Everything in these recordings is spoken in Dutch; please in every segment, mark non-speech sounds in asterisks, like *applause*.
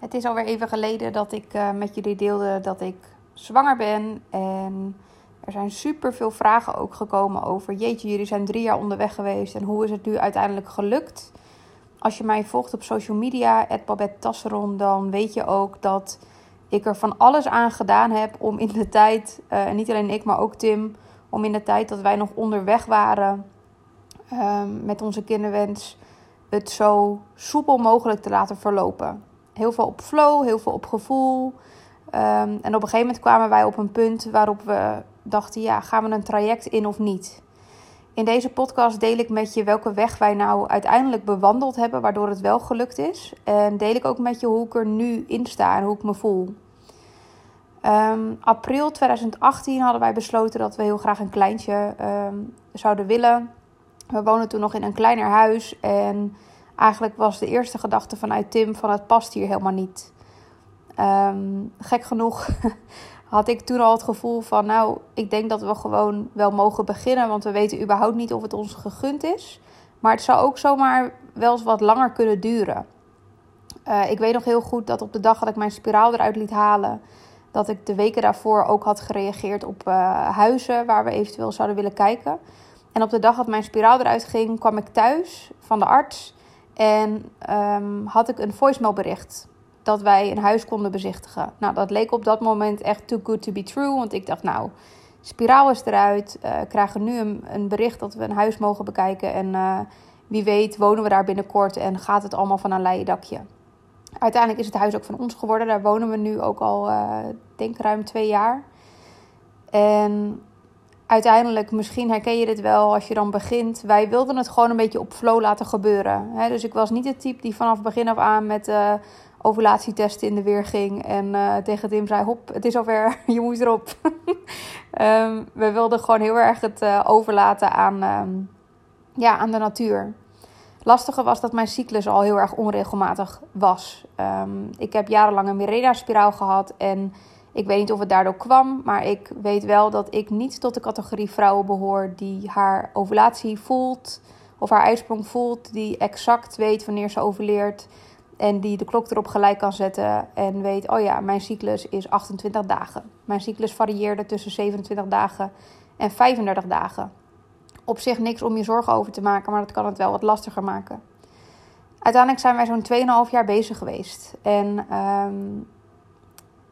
Het is alweer even geleden dat ik uh, met jullie deelde dat ik zwanger ben. En er zijn super veel vragen ook gekomen over: Jeetje, jullie zijn drie jaar onderweg geweest. En hoe is het nu uiteindelijk gelukt? Als je mij volgt op social media, Tasseron, dan weet je ook dat ik er van alles aan gedaan heb om in de tijd, en niet alleen ik, maar ook Tim, om in de tijd dat wij nog onderweg waren um, met onze kinderwens, het zo soepel mogelijk te laten verlopen. Heel veel op flow, heel veel op gevoel. Um, en op een gegeven moment kwamen wij op een punt waarop we dachten: ja, gaan we een traject in of niet? In deze podcast deel ik met je welke weg wij nou uiteindelijk bewandeld hebben, waardoor het wel gelukt is. En deel ik ook met je hoe ik er nu in sta en hoe ik me voel. Um, april 2018 hadden wij besloten dat we heel graag een kleintje um, zouden willen. We woonden toen nog in een kleiner huis en eigenlijk was de eerste gedachte vanuit Tim van het past hier helemaal niet. Um, gek genoeg *laughs* had ik toen al het gevoel van nou, ik denk dat we gewoon wel mogen beginnen, want we weten überhaupt niet of het ons gegund is. Maar het zou ook zomaar wel eens wat langer kunnen duren. Uh, ik weet nog heel goed dat op de dag dat ik mijn spiraal eruit liet halen, dat ik de weken daarvoor ook had gereageerd op uh, huizen waar we eventueel zouden willen kijken. En op de dag dat mijn spiraal eruit ging, kwam ik thuis van de arts en um, had ik een voicemailbericht dat wij een huis konden bezichtigen. Nou, dat leek op dat moment echt too good to be true, want ik dacht, nou, spiraal is eruit, uh, krijgen nu een, bericht dat we een huis mogen bekijken en uh, wie weet wonen we daar binnenkort en gaat het allemaal van een leien dakje. Uiteindelijk is het huis ook van ons geworden. Daar wonen we nu ook al, uh, denk ruim twee jaar. En uiteindelijk, misschien herken je dit wel als je dan begint. Wij wilden het gewoon een beetje op flow laten gebeuren. Hè? Dus ik was niet het type die vanaf begin af aan met uh, ovulatietesten in de weer ging. En uh, tegen Tim zei, hop, het is alweer, *laughs* je moet erop. um, *laughs* we wilden gewoon heel erg het uh, overlaten aan, um, ja, aan de natuur. Lastige was dat mijn cyclus al heel erg onregelmatig was. Um, ik heb jarenlang een Mirena-spiraal gehad en ik weet niet of het daardoor kwam, maar ik weet wel dat ik niet tot de categorie vrouwen behoor die haar ovulatie voelt of haar ijsprong voelt, die exact weet wanneer ze ovuleert en die de klok erop gelijk kan zetten en weet, oh ja, mijn cyclus is 28 dagen. Mijn cyclus varieerde tussen 27 dagen en 35 dagen. Op zich niks om je zorgen over te maken, maar dat kan het wel wat lastiger maken. Uiteindelijk zijn wij zo'n 2,5 jaar bezig geweest. En um,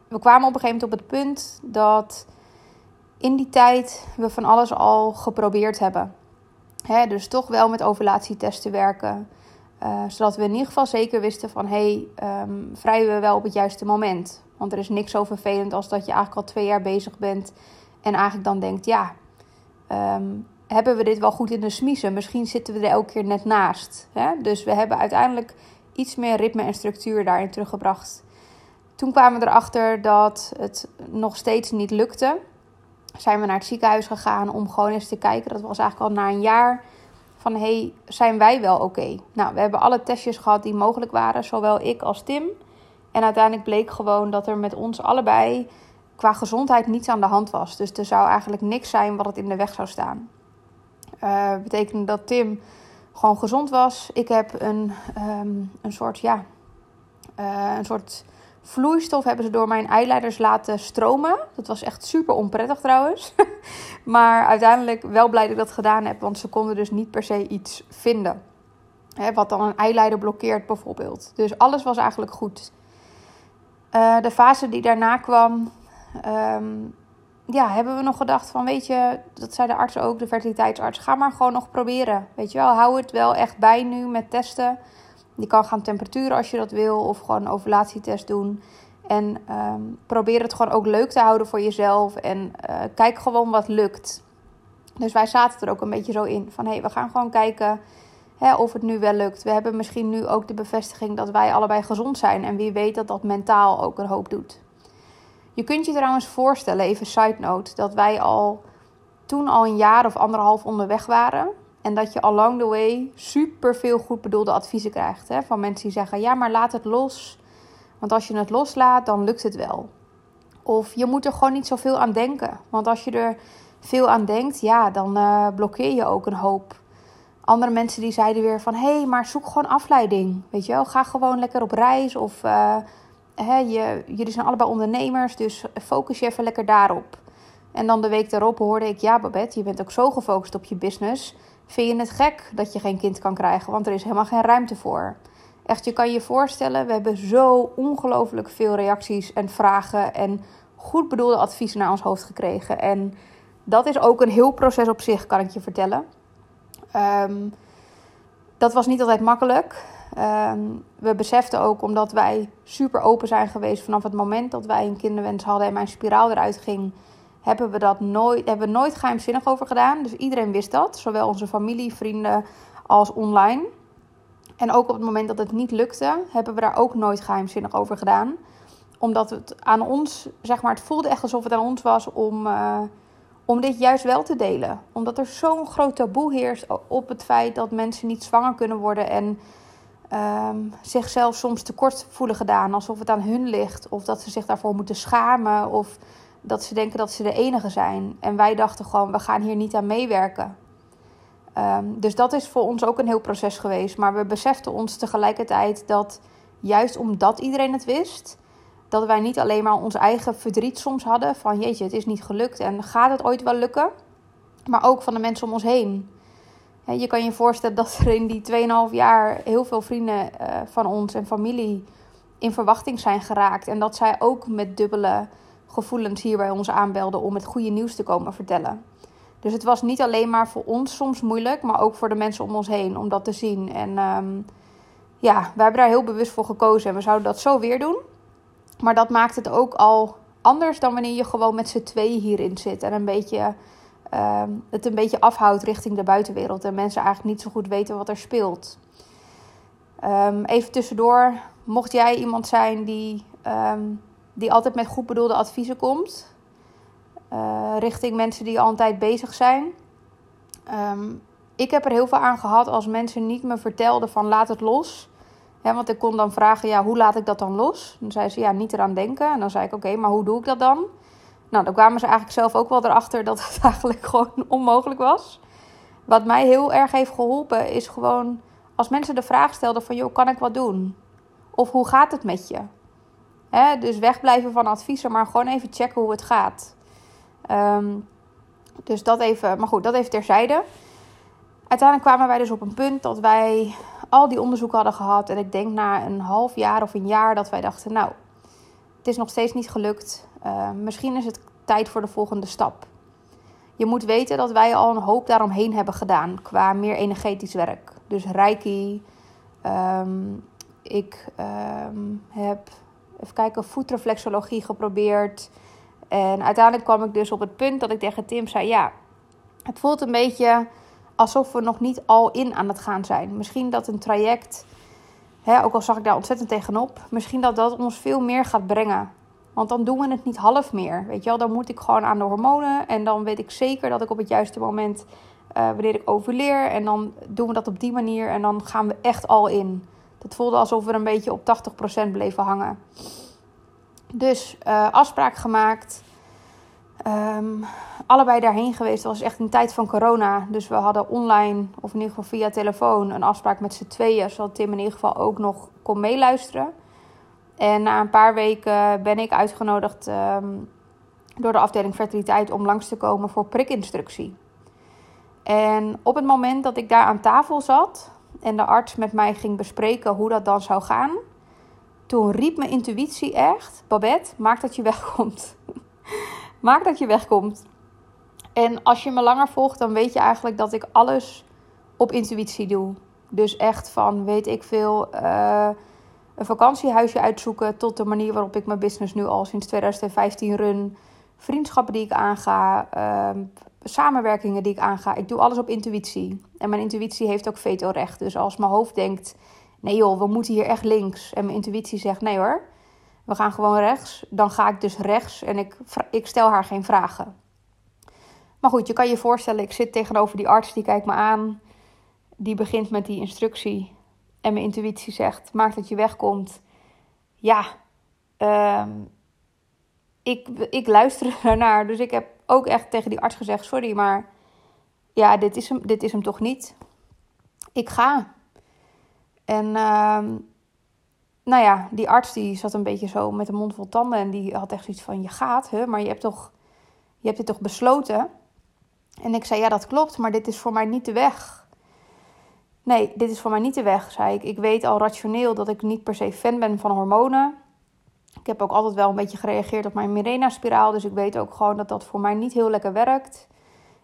we kwamen op een gegeven moment op het punt dat in die tijd we van alles al geprobeerd hebben. Hè, dus toch wel met ovulatietesten werken. Uh, zodat we in ieder geval zeker wisten van hé, hey, um, vrijen we wel op het juiste moment. Want er is niks zo vervelend als dat je eigenlijk al twee jaar bezig bent. En eigenlijk dan denkt, ja, um, hebben we dit wel goed in de smiezen? Misschien zitten we er elke keer net naast. Hè? Dus we hebben uiteindelijk iets meer ritme en structuur daarin teruggebracht. Toen kwamen we erachter dat het nog steeds niet lukte. Zijn we naar het ziekenhuis gegaan om gewoon eens te kijken. Dat was eigenlijk al na een jaar. Van hey, zijn wij wel oké? Nou, we hebben alle testjes gehad die mogelijk waren, zowel ik als Tim. En uiteindelijk bleek gewoon dat er met ons allebei qua gezondheid niets aan de hand was. Dus er zou eigenlijk niks zijn wat het in de weg zou staan. Uh, betekende dat Tim gewoon gezond was. Ik heb een, um, een soort, ja, uh, een soort vloeistof hebben ze door mijn eileiders laten stromen. Dat was echt super onprettig trouwens. *laughs* maar uiteindelijk wel blij dat ik dat gedaan heb, want ze konden dus niet per se iets vinden. Hè, wat dan een eileider blokkeert bijvoorbeeld. Dus alles was eigenlijk goed. Uh, de fase die daarna kwam, um, ja, hebben we nog gedacht van, weet je, dat zei de arts ook, de fertiliteitsarts, ga maar gewoon nog proberen. Weet je wel, hou het wel echt bij nu met testen. Je kan gaan temperaturen als je dat wil, of gewoon een ovulatietest doen. En um, probeer het gewoon ook leuk te houden voor jezelf. En uh, kijk gewoon wat lukt. Dus wij zaten er ook een beetje zo in. Van hé, hey, we gaan gewoon kijken hè, of het nu wel lukt. We hebben misschien nu ook de bevestiging dat wij allebei gezond zijn. En wie weet dat dat mentaal ook een hoop doet. Je kunt je trouwens voorstellen, even side note, dat wij al toen al een jaar of anderhalf onderweg waren. En dat je along the way super veel goed bedoelde adviezen krijgt. Hè? Van mensen die zeggen: ja, maar laat het los. Want als je het loslaat, dan lukt het wel. Of je moet er gewoon niet zoveel aan denken. Want als je er veel aan denkt, ja, dan uh, blokkeer je ook een hoop. Andere mensen die zeiden weer van: hé, hey, maar zoek gewoon afleiding. Weet je wel, ga gewoon lekker op reis. Of uh, hè, je, jullie zijn allebei ondernemers, dus focus je even lekker daarop. En dan de week daarop hoorde ik, ja Babette, je bent ook zo gefocust op je business. Vind je het gek dat je geen kind kan krijgen, want er is helemaal geen ruimte voor. Echt, je kan je voorstellen, we hebben zo ongelooflijk veel reacties en vragen en goed bedoelde adviezen naar ons hoofd gekregen. En dat is ook een heel proces op zich, kan ik je vertellen. Um, dat was niet altijd makkelijk. Ehm, we beseften ook, omdat wij super open zijn geweest vanaf het moment dat wij een kinderwens hadden en mijn spiraal eruit ging, hebben we dat nooit, hebben we nooit geheimzinnig over gedaan. Dus iedereen wist dat, zowel onze familie, vrienden als online. En ook op het moment dat het niet lukte, hebben we daar ook nooit geheimzinnig over gedaan. Omdat het aan ons, zeg maar, het voelde echt alsof het aan ons was om, uh, om dit juist wel te delen. Omdat er zo'n groot taboe heerst op het feit dat mensen niet zwanger kunnen worden en um, zichzelf soms tekort voelen gedaan, alsof het aan hun ligt, of dat ze zich daarvoor moeten schamen, of dat ze denken dat ze de enige zijn. En wij dachten gewoon, we gaan hier niet aan meewerken. Um, dus dat is voor ons ook een heel proces geweest. Maar we beseften ons tegelijkertijd dat juist omdat iedereen het wist, dat wij niet alleen maar ons eigen verdriet soms hadden van jeetje, het is niet gelukt en gaat het ooit wel lukken, maar ook van de mensen om ons heen. Je kan je voorstellen dat er in die 2,5 jaar heel veel vrienden eh, van ons en familie in verwachting zijn geraakt. En dat zij ook met dubbele gevoelens hier bij ons aanbelden om het goede nieuws te komen vertellen. Dus het was niet alleen maar voor ons soms moeilijk, maar ook voor de mensen om ons heen om dat te zien. En um, ja, we hebben daar heel bewust voor gekozen en we zouden dat zo weer doen. Maar dat maakt het ook al anders dan wanneer je gewoon met z'n tweeën hierin zit en een beetje Ehm, het een beetje afhoudt richting de buitenwereld en mensen eigenlijk niet zo goed weten wat er speelt. Um, even tussendoor, mocht jij iemand zijn die, ehm, die altijd met goed bedoelde adviezen komt, uh, richting mensen die al een tijd bezig zijn. ik heb er heel veel aan gehad als mensen niet me vertelden van laat het los. want ik kon dan vragen, ja, hoe laat ik dat dan los? Dan zei ze, ja, niet eraan denken. En dan zei ik, oké, maar hoe doe ik dat dan? Nou, dan kwamen ze eigenlijk zelf ook wel erachter dat het *laughs* eigenlijk gewoon onmogelijk was. Wat mij heel erg heeft geholpen is gewoon als mensen de vraag stelden van joh, kan ik wat doen? Of hoe gaat het met je? Hè, dus wegblijven van adviezen, maar gewoon even checken hoe het gaat. Ehm, dus dat even, maar goed, dat even terzijde. Uiteindelijk kwamen wij dus op een punt dat wij al die onderzoeken hadden gehad. En ik denk na een half jaar of een jaar dat wij dachten, nou, het is nog steeds niet gelukt. Uh, misschien is het tijd voor de volgende stap. Je moet weten dat wij al een hoop daaromheen hebben gedaan qua meer energetisch werk. Dus reiki. Um, ik heb, even kijken, voetreflexologie geprobeerd. En uiteindelijk kwam ik dus op het punt dat ik tegen Tim zei: Ja, het voelt een beetje alsof we nog niet al in aan het gaan zijn. Misschien dat een traject, hè, ook al zag ik daar ontzettend tegenop, misschien dat dat ons veel meer gaat brengen. Want dan doen we het niet half meer. Weet je wel, dan moet ik gewoon aan de hormonen. En dan weet ik zeker dat ik op het juiste moment, uh, wanneer ik overleer. En dan doen we dat op die manier. En dan gaan we echt al in. Dat voelde alsof we een beetje op 80% bleven hangen. Dus uh, afspraak gemaakt. Um, allebei daarheen geweest. Het was echt een tijd van corona. Dus we hadden online, of in ieder geval via telefoon, een afspraak met z'n tweeën. Zodat Tim in ieder geval ook nog kon meeluisteren. En na een paar weken ben ik uitgenodigd ehm, door de afdeling fertiliteit om langs te komen voor prikinstructie. En op het moment dat ik daar aan tafel zat en de arts met mij ging bespreken hoe dat dan zou gaan, toen riep mijn intuïtie echt: Babette, maak dat je wegkomt. *laughs* maak dat je wegkomt. En als je me langer volgt, dan weet je eigenlijk dat ik alles op intuïtie doe. Dus echt van weet ik veel. Uh, een vakantiehuisje uitzoeken tot de manier waarop ik mijn business nu al sinds 2015 run. Vriendschappen die ik aanga, uh, samenwerkingen die ik aanga. Ik doe alles op intuïtie. En mijn intuïtie heeft ook vetorecht. Dus als mijn hoofd denkt, nee joh, we moeten hier echt links. En mijn intuïtie zegt, nee hoor, we gaan gewoon rechts. Dan ga ik dus rechts en ik, ik stel haar geen vragen. Maar goed, je kan je voorstellen, ik zit tegenover die arts, die kijkt me aan. Die begint met die instructie en mijn intuïtie zegt: maak dat je wegkomt. Ja, ehm, ik, ik luister *laughs* ernaar. Dus ik heb ook echt tegen die arts gezegd: sorry, maar ja, dit is hem, dit is hem toch niet. Ik ga. En uh, nou ja, die arts die zat een beetje zo met een mond vol tanden. En die had echt zoiets van, je gaat, hè, maar je hebt, toch, je hebt dit toch besloten? En ik zei, ja dat klopt, maar dit is voor mij niet de weg. Nee, dit is voor mij niet de weg, zei ik. Ik weet al rationeel dat ik niet per se fan ben van hormonen. Ik heb ook altijd wel een beetje gereageerd op mijn Mirena-spiraal. Dus ik weet ook gewoon dat dat voor mij niet heel lekker werkt.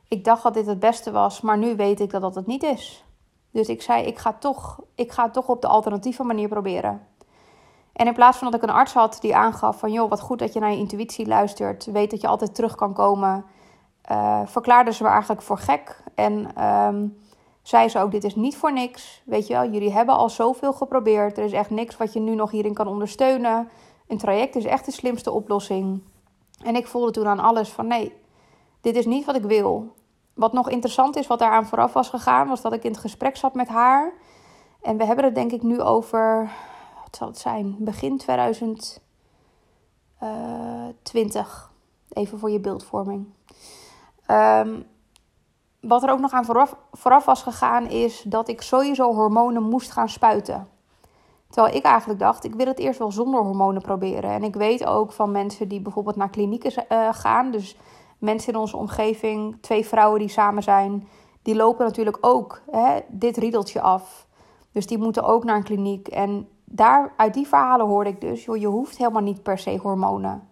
Ik dacht dat dit het beste was, maar nu weet ik dat dat het niet is. Dus ik zei, ik ga, toch, ik ga het toch op de alternatieve manier proberen. En in plaats van dat ik een arts had die aangaf van... joh, wat goed dat je naar je intuïtie luistert. Weet dat je altijd terug kan komen. Uh, verklaarde ze me eigenlijk voor gek. En um, zei ze ook, dit is niet voor niks. Weet je wel, jullie hebben al zoveel geprobeerd. Er is echt niks wat je nu nog hierin kan ondersteunen. Een traject is echt de slimste oplossing. En ik voelde toen aan alles van nee, dit is niet wat ik wil. Wat nog interessant is, wat daaraan vooraf was gegaan, was dat ik in het gesprek zat met haar. En we hebben het denk ik nu over, wat zal het zijn, begin 2020. Even voor je beeldvorming. Um, wat er ook nog aan vooraf, vooraf was gegaan, is dat ik sowieso hormonen moest gaan spuiten. Terwijl ik eigenlijk dacht, ik wil het eerst wel zonder hormonen proberen. En ik weet ook van mensen die bijvoorbeeld naar klinieken uh, gaan. Dus mensen in onze omgeving, twee vrouwen die samen zijn, die lopen natuurlijk ook hè, dit riedeltje af. Dus die moeten ook naar een kliniek. En daar, uit die verhalen hoorde ik dus, joh, je hoeft helemaal niet per se hormonen.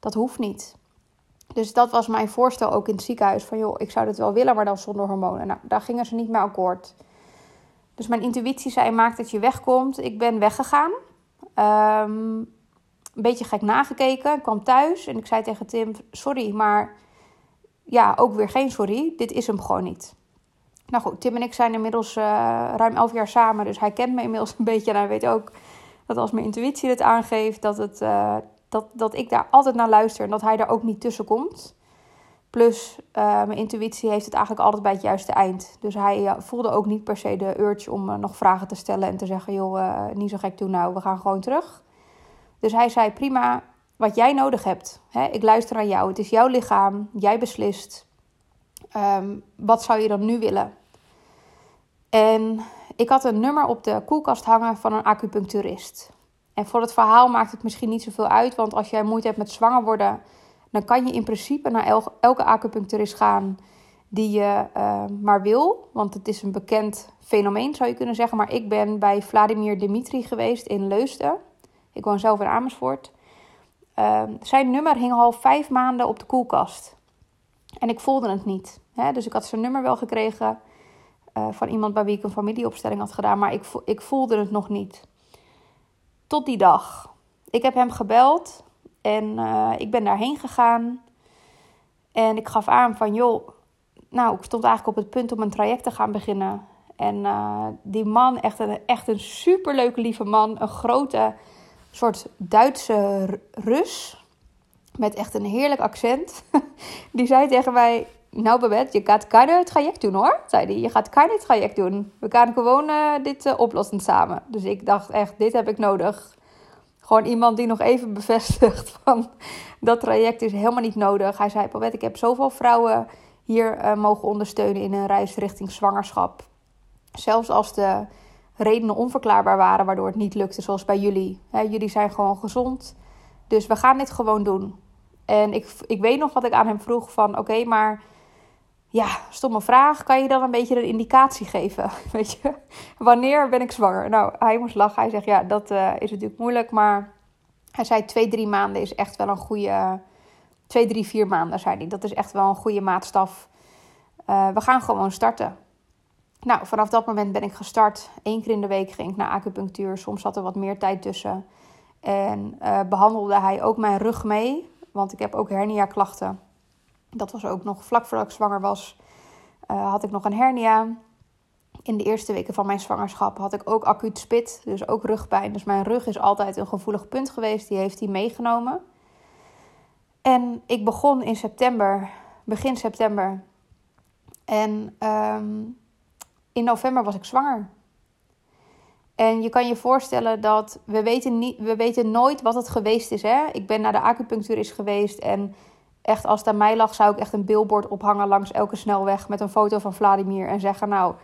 Dat hoeft niet. Dus dat was mijn voorstel ook in het ziekenhuis. Van joh, ik zou dit wel willen, maar dan zonder hormonen. Nou, daar gingen ze niet mee akkoord. Dus mijn intuïtie zei, maak dat je wegkomt. Ik ben weggegaan. Um, een beetje gek nagekeken. Ik kwam thuis en ik zei tegen Tim, sorry, maar ja, ook weer geen sorry. Dit is hem gewoon niet. Nou goed, Tim en ik zijn inmiddels uh, ruim elf jaar samen. Dus hij kent me inmiddels een beetje. En hij weet ook dat als mijn intuïtie het aangeeft, dat, het, uh, dat, dat ik daar altijd naar luister. En dat hij daar ook niet tussen komt. Plus, uh, mijn intuïtie heeft het eigenlijk altijd bij het juiste eind. Dus hij voelde ook niet per se de urge om nog vragen te stellen en te zeggen: joh, niet zo gek doen nou, we gaan gewoon terug. Dus hij zei: prima, wat jij nodig hebt. Hè? Ik luister naar jou. Het is jouw lichaam. Jij beslist. Um, wat zou je dan nu willen? En ik had een nummer op de koelkast hangen van een acupuncturist. En voor het verhaal maakt het misschien niet zoveel uit, want als jij moeite hebt met zwanger worden, dan kan je in principe naar elke acupuncturist gaan die je uh, maar wil. Want het is een bekend fenomeen, zou je kunnen zeggen. Maar ik ben bij Vladimir Dimitri geweest in Leusden. Ik woon zelf in Amersfoort. Uh, zijn nummer hing al vijf maanden op de koelkast. En ik voelde het niet. Hè? Dus ik had zijn nummer wel gekregen uh, van iemand bij wie ik een familieopstelling had gedaan. Maar ik, ik voelde het nog niet. Tot die dag. Ik heb hem gebeld en uh, ik ben daarheen gegaan. En ik gaf aan van, joh, nou, ik stond eigenlijk op het punt om een traject te gaan beginnen. En uh, die man, echt een, echt een superleuke lieve man, een grote soort Duitse Rus. Met echt een heerlijk accent. *laughs* Die zei tegen mij: Nou, Babette, je gaat keine traject doen hoor. Zei hij: Je gaat keine traject doen. We gaan gewoon uh, dit uh, oplossen samen. Dus ik dacht echt: Dit heb ik nodig. Gewoon iemand die nog even bevestigt *laughs* van dat traject is helemaal niet nodig. Hij zei: Babette, ik heb zoveel vrouwen hier uh, mogen ondersteunen in een reis richting zwangerschap. Zelfs als de redenen onverklaarbaar waren waardoor het niet lukte, zoals bij jullie. jullie zijn gewoon gezond, dus we gaan dit gewoon doen. En ik, ik weet nog wat ik aan hem vroeg van, oké, maar ja, stomme vraag, kan je dan een beetje een indicatie geven? *laughs* Weet je, wanneer ben ik zwanger? Nou, hij moest lachen. Hij zegt, ja, dat uh, is natuurlijk moeilijk, maar hij zei twee, drie maanden is echt wel een goede... Twee, drie, vier maanden, zei hij. Dat is echt wel een goede maatstaf. Uh, we gaan gewoon starten. Nou, vanaf dat moment ben ik gestart. Eén keer in de week ging ik naar acupunctuur. Soms zat er wat meer tijd tussen. En uh, behandelde hij ook mijn rug mee. Want ik heb ook hernia-klachten. Dat was ook nog vlak voordat ik zwanger was. Uh, had ik nog een hernia. In de eerste weken van mijn zwangerschap had ik ook acuut spit. Dus ook rugpijn. Dus mijn rug is altijd een gevoelig punt geweest. Die heeft hij meegenomen. En ik begon in september, begin september. En um, in november was ik zwanger. En je kan je voorstellen dat we weten, niet, we weten nooit wat het geweest is. Hè? Ik ben naar de acupuncturist geweest en echt als het aan mij lag zou ik echt een billboard ophangen langs elke snelweg met een foto van Vladimir en zeggen nou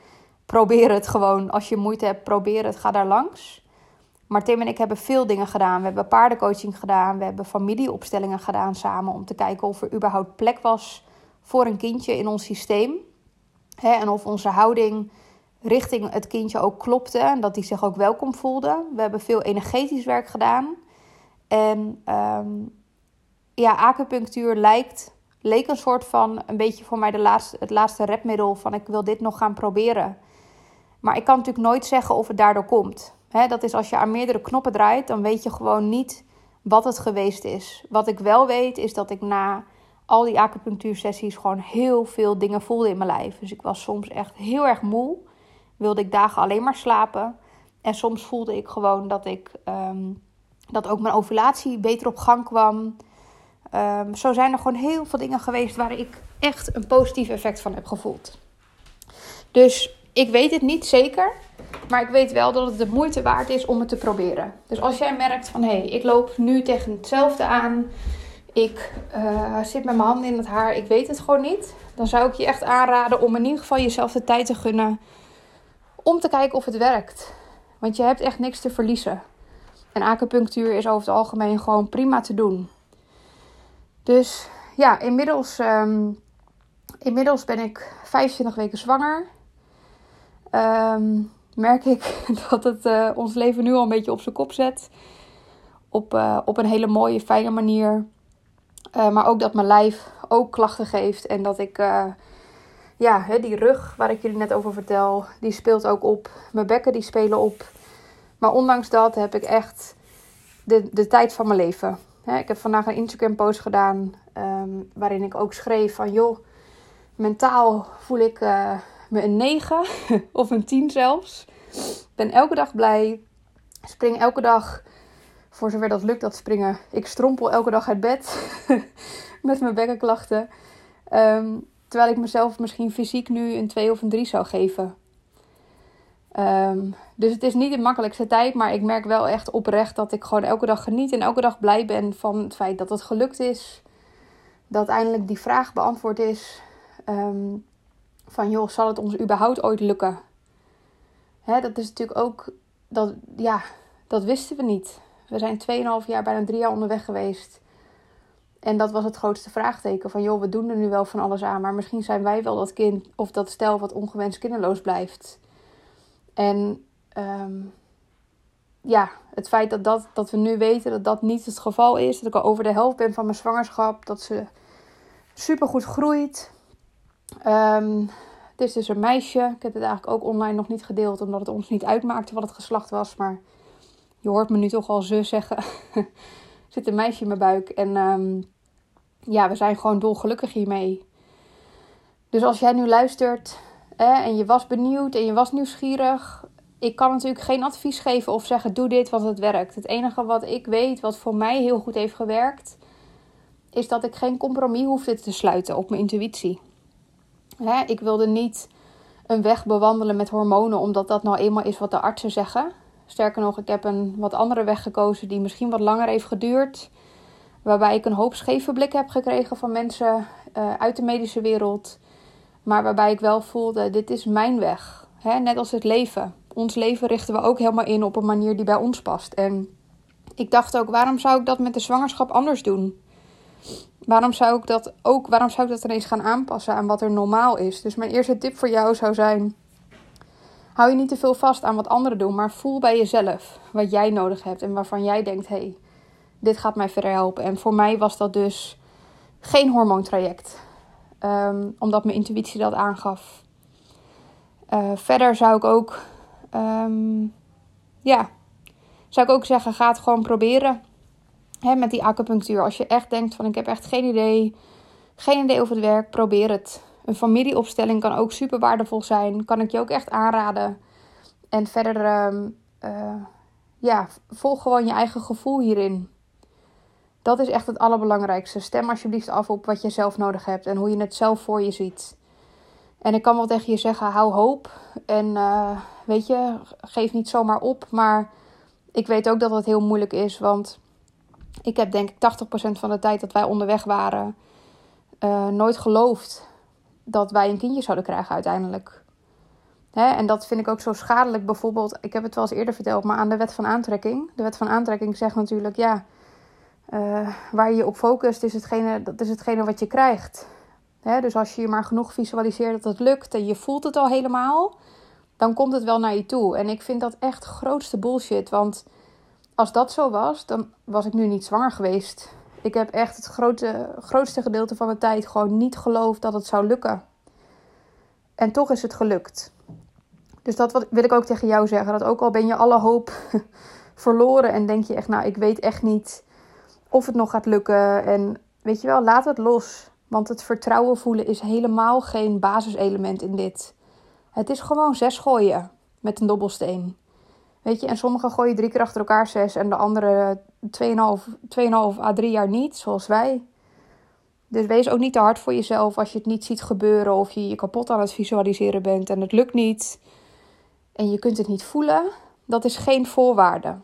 probeer het gewoon. Als je moeite hebt, probeer het, ga daar langs. Maar Tim en ik hebben veel dingen gedaan. We hebben paardencoaching gedaan. We hebben familieopstellingen gedaan samen om te kijken of er überhaupt plek was voor een kindje in ons systeem. en of onze houding richting het kindje ook klopte en dat hij zich ook welkom voelde. We hebben veel energetisch werk gedaan. En um, ja, acupunctuur lijkt, leek een soort van een beetje voor mij de laatste, het laatste redmiddel van ik wil dit nog gaan proberen. Maar ik kan natuurlijk nooit zeggen of het daardoor komt. dat is als je aan meerdere knoppen draait, dan weet je gewoon niet wat het geweest is. Wat ik wel weet is dat ik na al die acupunctuursessies gewoon heel veel dingen voelde in mijn lijf. Dus ik was soms echt heel erg moe. Wilde ik dagen alleen maar slapen. En soms voelde ik gewoon dat ik ehm, dat ook mijn ovulatie beter op gang kwam. Um, zo zijn er gewoon heel veel dingen geweest waar ik echt een positief effect van heb gevoeld. Dus ik weet het niet zeker, maar ik weet wel dat het de moeite waard is om het te proberen. Dus als jij merkt van hé, hey, ik loop nu tegen hetzelfde aan, ik uh, zit met mijn handen in het haar, ik weet het gewoon niet, dan zou ik je echt aanraden om in ieder geval jezelf de tijd te gunnen om te kijken of het werkt. Want je hebt echt niks te verliezen. En acupunctuur is over het algemeen gewoon prima te doen. Dus ja, inmiddels, um, inmiddels ben ik 25 weken zwanger. Um, merk ik *laughs* dat het uh, ons leven nu al een beetje op zijn kop zet. Op, uh, op een hele mooie, fijne manier. Uh, maar ook dat mijn lijf ook klachten geeft. En dat ik, ja, die rug waar ik jullie net over vertel, die speelt ook op. Mijn bekken die spelen op. Maar ondanks dat heb ik echt de, de tijd van mijn leven ik heb vandaag een Instagram post gedaan ehm, waarin ik ook schreef van joh, mentaal voel ik uh, me een 9 *laughs* of een 10 zelfs. Ben elke dag blij. Spring elke dag, voor zover dat lukt, dat springen. Ik strompel elke dag uit bed *laughs* met mijn bekkenklachten. Um, terwijl ik mezelf misschien fysiek nu een 2 of een 3 zou geven. Um, dus het is niet de makkelijkste tijd, maar ik merk wel echt oprecht dat ik gewoon elke dag geniet en elke dag blij ben van het feit dat het gelukt is. Dat eindelijk die vraag beantwoord is. Um, van joh, zal het ons überhaupt ooit lukken? Hè, dat is natuurlijk ook, dat, ja, dat wisten we niet. We zijn 2,5 jaar, bijna 3 jaar onderweg geweest. En dat was het grootste vraagteken. Van joh, we doen er nu wel van alles aan. Maar misschien zijn wij wel dat kind of dat stel wat ongewenst kinderloos blijft. En um, ja, het feit dat, dat, dat we nu weten dat dat niet het geval is. Dat ik al over de helft ben van mijn zwangerschap. Dat ze supergoed groeit. Um, het is dus een meisje. Ik heb het eigenlijk ook online nog niet gedeeld. Omdat het ons niet uitmaakte wat het geslacht was. Maar je hoort me nu toch al ze zeggen. *laughs* er zit een meisje in mijn buik. En um, ja, we zijn gewoon dolgelukkig hiermee. Dus als jij nu luistert en je was benieuwd en je was nieuwsgierig ik kan natuurlijk geen advies geven of zeggen: doe dit, want het werkt. Het enige wat ik weet, wat voor mij heel goed heeft gewerkt, is dat ik geen compromis hoefde te sluiten op mijn intuïtie. Hè, ik wilde niet een weg bewandelen met hormonen, omdat dat nou eenmaal is wat de artsen zeggen. Sterker nog, ik heb een wat andere weg gekozen die misschien wat langer heeft geduurd. Waarbij ik een hoop scheve blik heb gekregen van mensen uh, uit de medische wereld. Maar waarbij ik wel voelde: dit is mijn weg. Hè, net als het leven ons leven richten we ook helemaal in op een manier die bij ons past. En ik dacht ook, waarom zou ik dat met de zwangerschap anders doen? Waarom zou ik dat ook, waarom zou ik dat ineens gaan aanpassen aan wat er normaal is? Dus mijn eerste tip voor jou zou zijn: hou je niet te veel vast aan wat anderen doen, maar voel bij jezelf wat jij nodig hebt en waarvan jij denkt: hé, hey, dit gaat mij verder helpen. En voor mij was dat dus geen hormoontraject, um, omdat mijn intuïtie dat aangaf. Uh, verder zou ik ook um, ja, zou ik ook zeggen, ga het gewoon proberen. Hè, met die acupunctuur. Als je echt denkt van ik heb echt geen idee, geen idee over het werk, probeer het. Een familieopstelling kan ook super waardevol zijn. Kan ik je ook echt aanraden. En verder, um, uh, ja, volg gewoon je eigen gevoel hierin. Dat is echt het allerbelangrijkste. Stem alsjeblieft af op wat je zelf nodig hebt en hoe je het zelf voor je ziet. En ik kan wel tegen je zeggen, hou hoop. En uh, weet je, geef niet zomaar op. Maar ik weet ook dat het heel moeilijk is. Want ik heb denk ik 80% van de tijd dat wij onderweg waren... Uh, nooit geloofd dat wij een kindje zouden krijgen uiteindelijk. Hè, en dat vind ik ook zo schadelijk. Bijvoorbeeld, ik heb het wel eens eerder verteld, maar aan de wet van aantrekking. De wet van aantrekking zegt natuurlijk, ja, uh, waar je je op focust, is hetgene, dat is hetgene wat je krijgt. Hè, dus als je je maar genoeg visualiseert dat het lukt en je voelt het al helemaal, dan komt het wel naar je toe. En ik vind dat echt grootste bullshit. Want als dat zo was, dan was ik nu niet zwanger geweest. Ik heb echt het grote, grootste gedeelte van mijn tijd gewoon niet geloofd dat het zou lukken. En toch is het gelukt. Dus dat wil ik ook tegen jou zeggen. Dat ook al ben je alle hoop *laughs* verloren en denk je echt, nou, ik weet echt niet of het nog gaat lukken. En weet je wel, laat het los. Want het vertrouwen voelen is helemaal geen basiselement in dit. Het is gewoon zes gooien met een dobbelsteen. Weet je, en sommigen gooien drie keer achter elkaar zes en de andere 2,5 à 3 jaar niet, zoals wij. Dus wees ook niet te hard voor jezelf als je het niet ziet gebeuren of je je kapot aan het visualiseren bent en het lukt niet en je kunt het niet voelen. Dat is geen voorwaarde.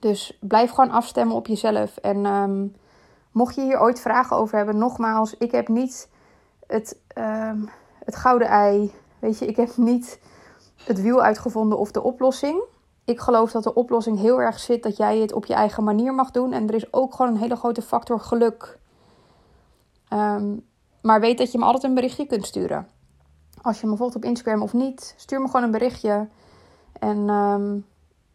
Dus blijf gewoon afstemmen op jezelf. En ehm, mocht je hier ooit vragen over hebben, nogmaals, ik heb niet het, um, het gouden ei. Weet je, ik heb niet het wiel uitgevonden of de oplossing. Ik geloof dat de oplossing heel erg zit dat jij het op je eigen manier mag doen. En er is ook gewoon een hele grote factor geluk. Ehm, maar weet dat je me altijd een berichtje kunt sturen. Als je me volgt op Instagram of niet, stuur me gewoon een berichtje. En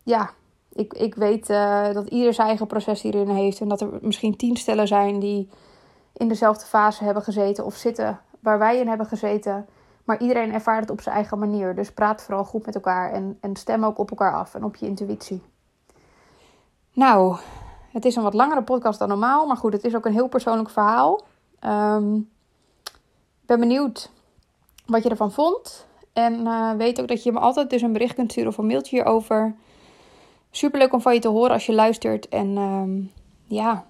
ja, ik, ik weet uh, dat ieder zijn eigen proces hierin heeft. En dat er misschien tien stellen zijn die in dezelfde fase hebben gezeten of zitten waar wij in hebben gezeten. Maar iedereen ervaart het op zijn eigen manier. Dus praat vooral goed met elkaar en, en stem ook op elkaar af en op je intuïtie. Nou, het is een wat langere podcast dan normaal. Maar goed, het is ook een heel persoonlijk verhaal. Um, ik ben benieuwd wat je ervan vond. En uh, weet ook dat je me altijd dus een bericht kunt sturen of een mailtje hierover. Super leuk om van je te horen als je luistert. En uh, ja,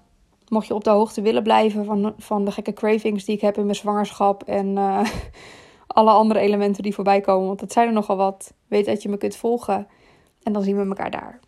mocht je op de hoogte willen blijven van, van de gekke cravings die ik heb in mijn zwangerschap. En uh, *laughs* alle andere elementen die voorbij komen. Want dat zijn er nogal wat. Weet dat je me kunt volgen. En dan zien we elkaar daar.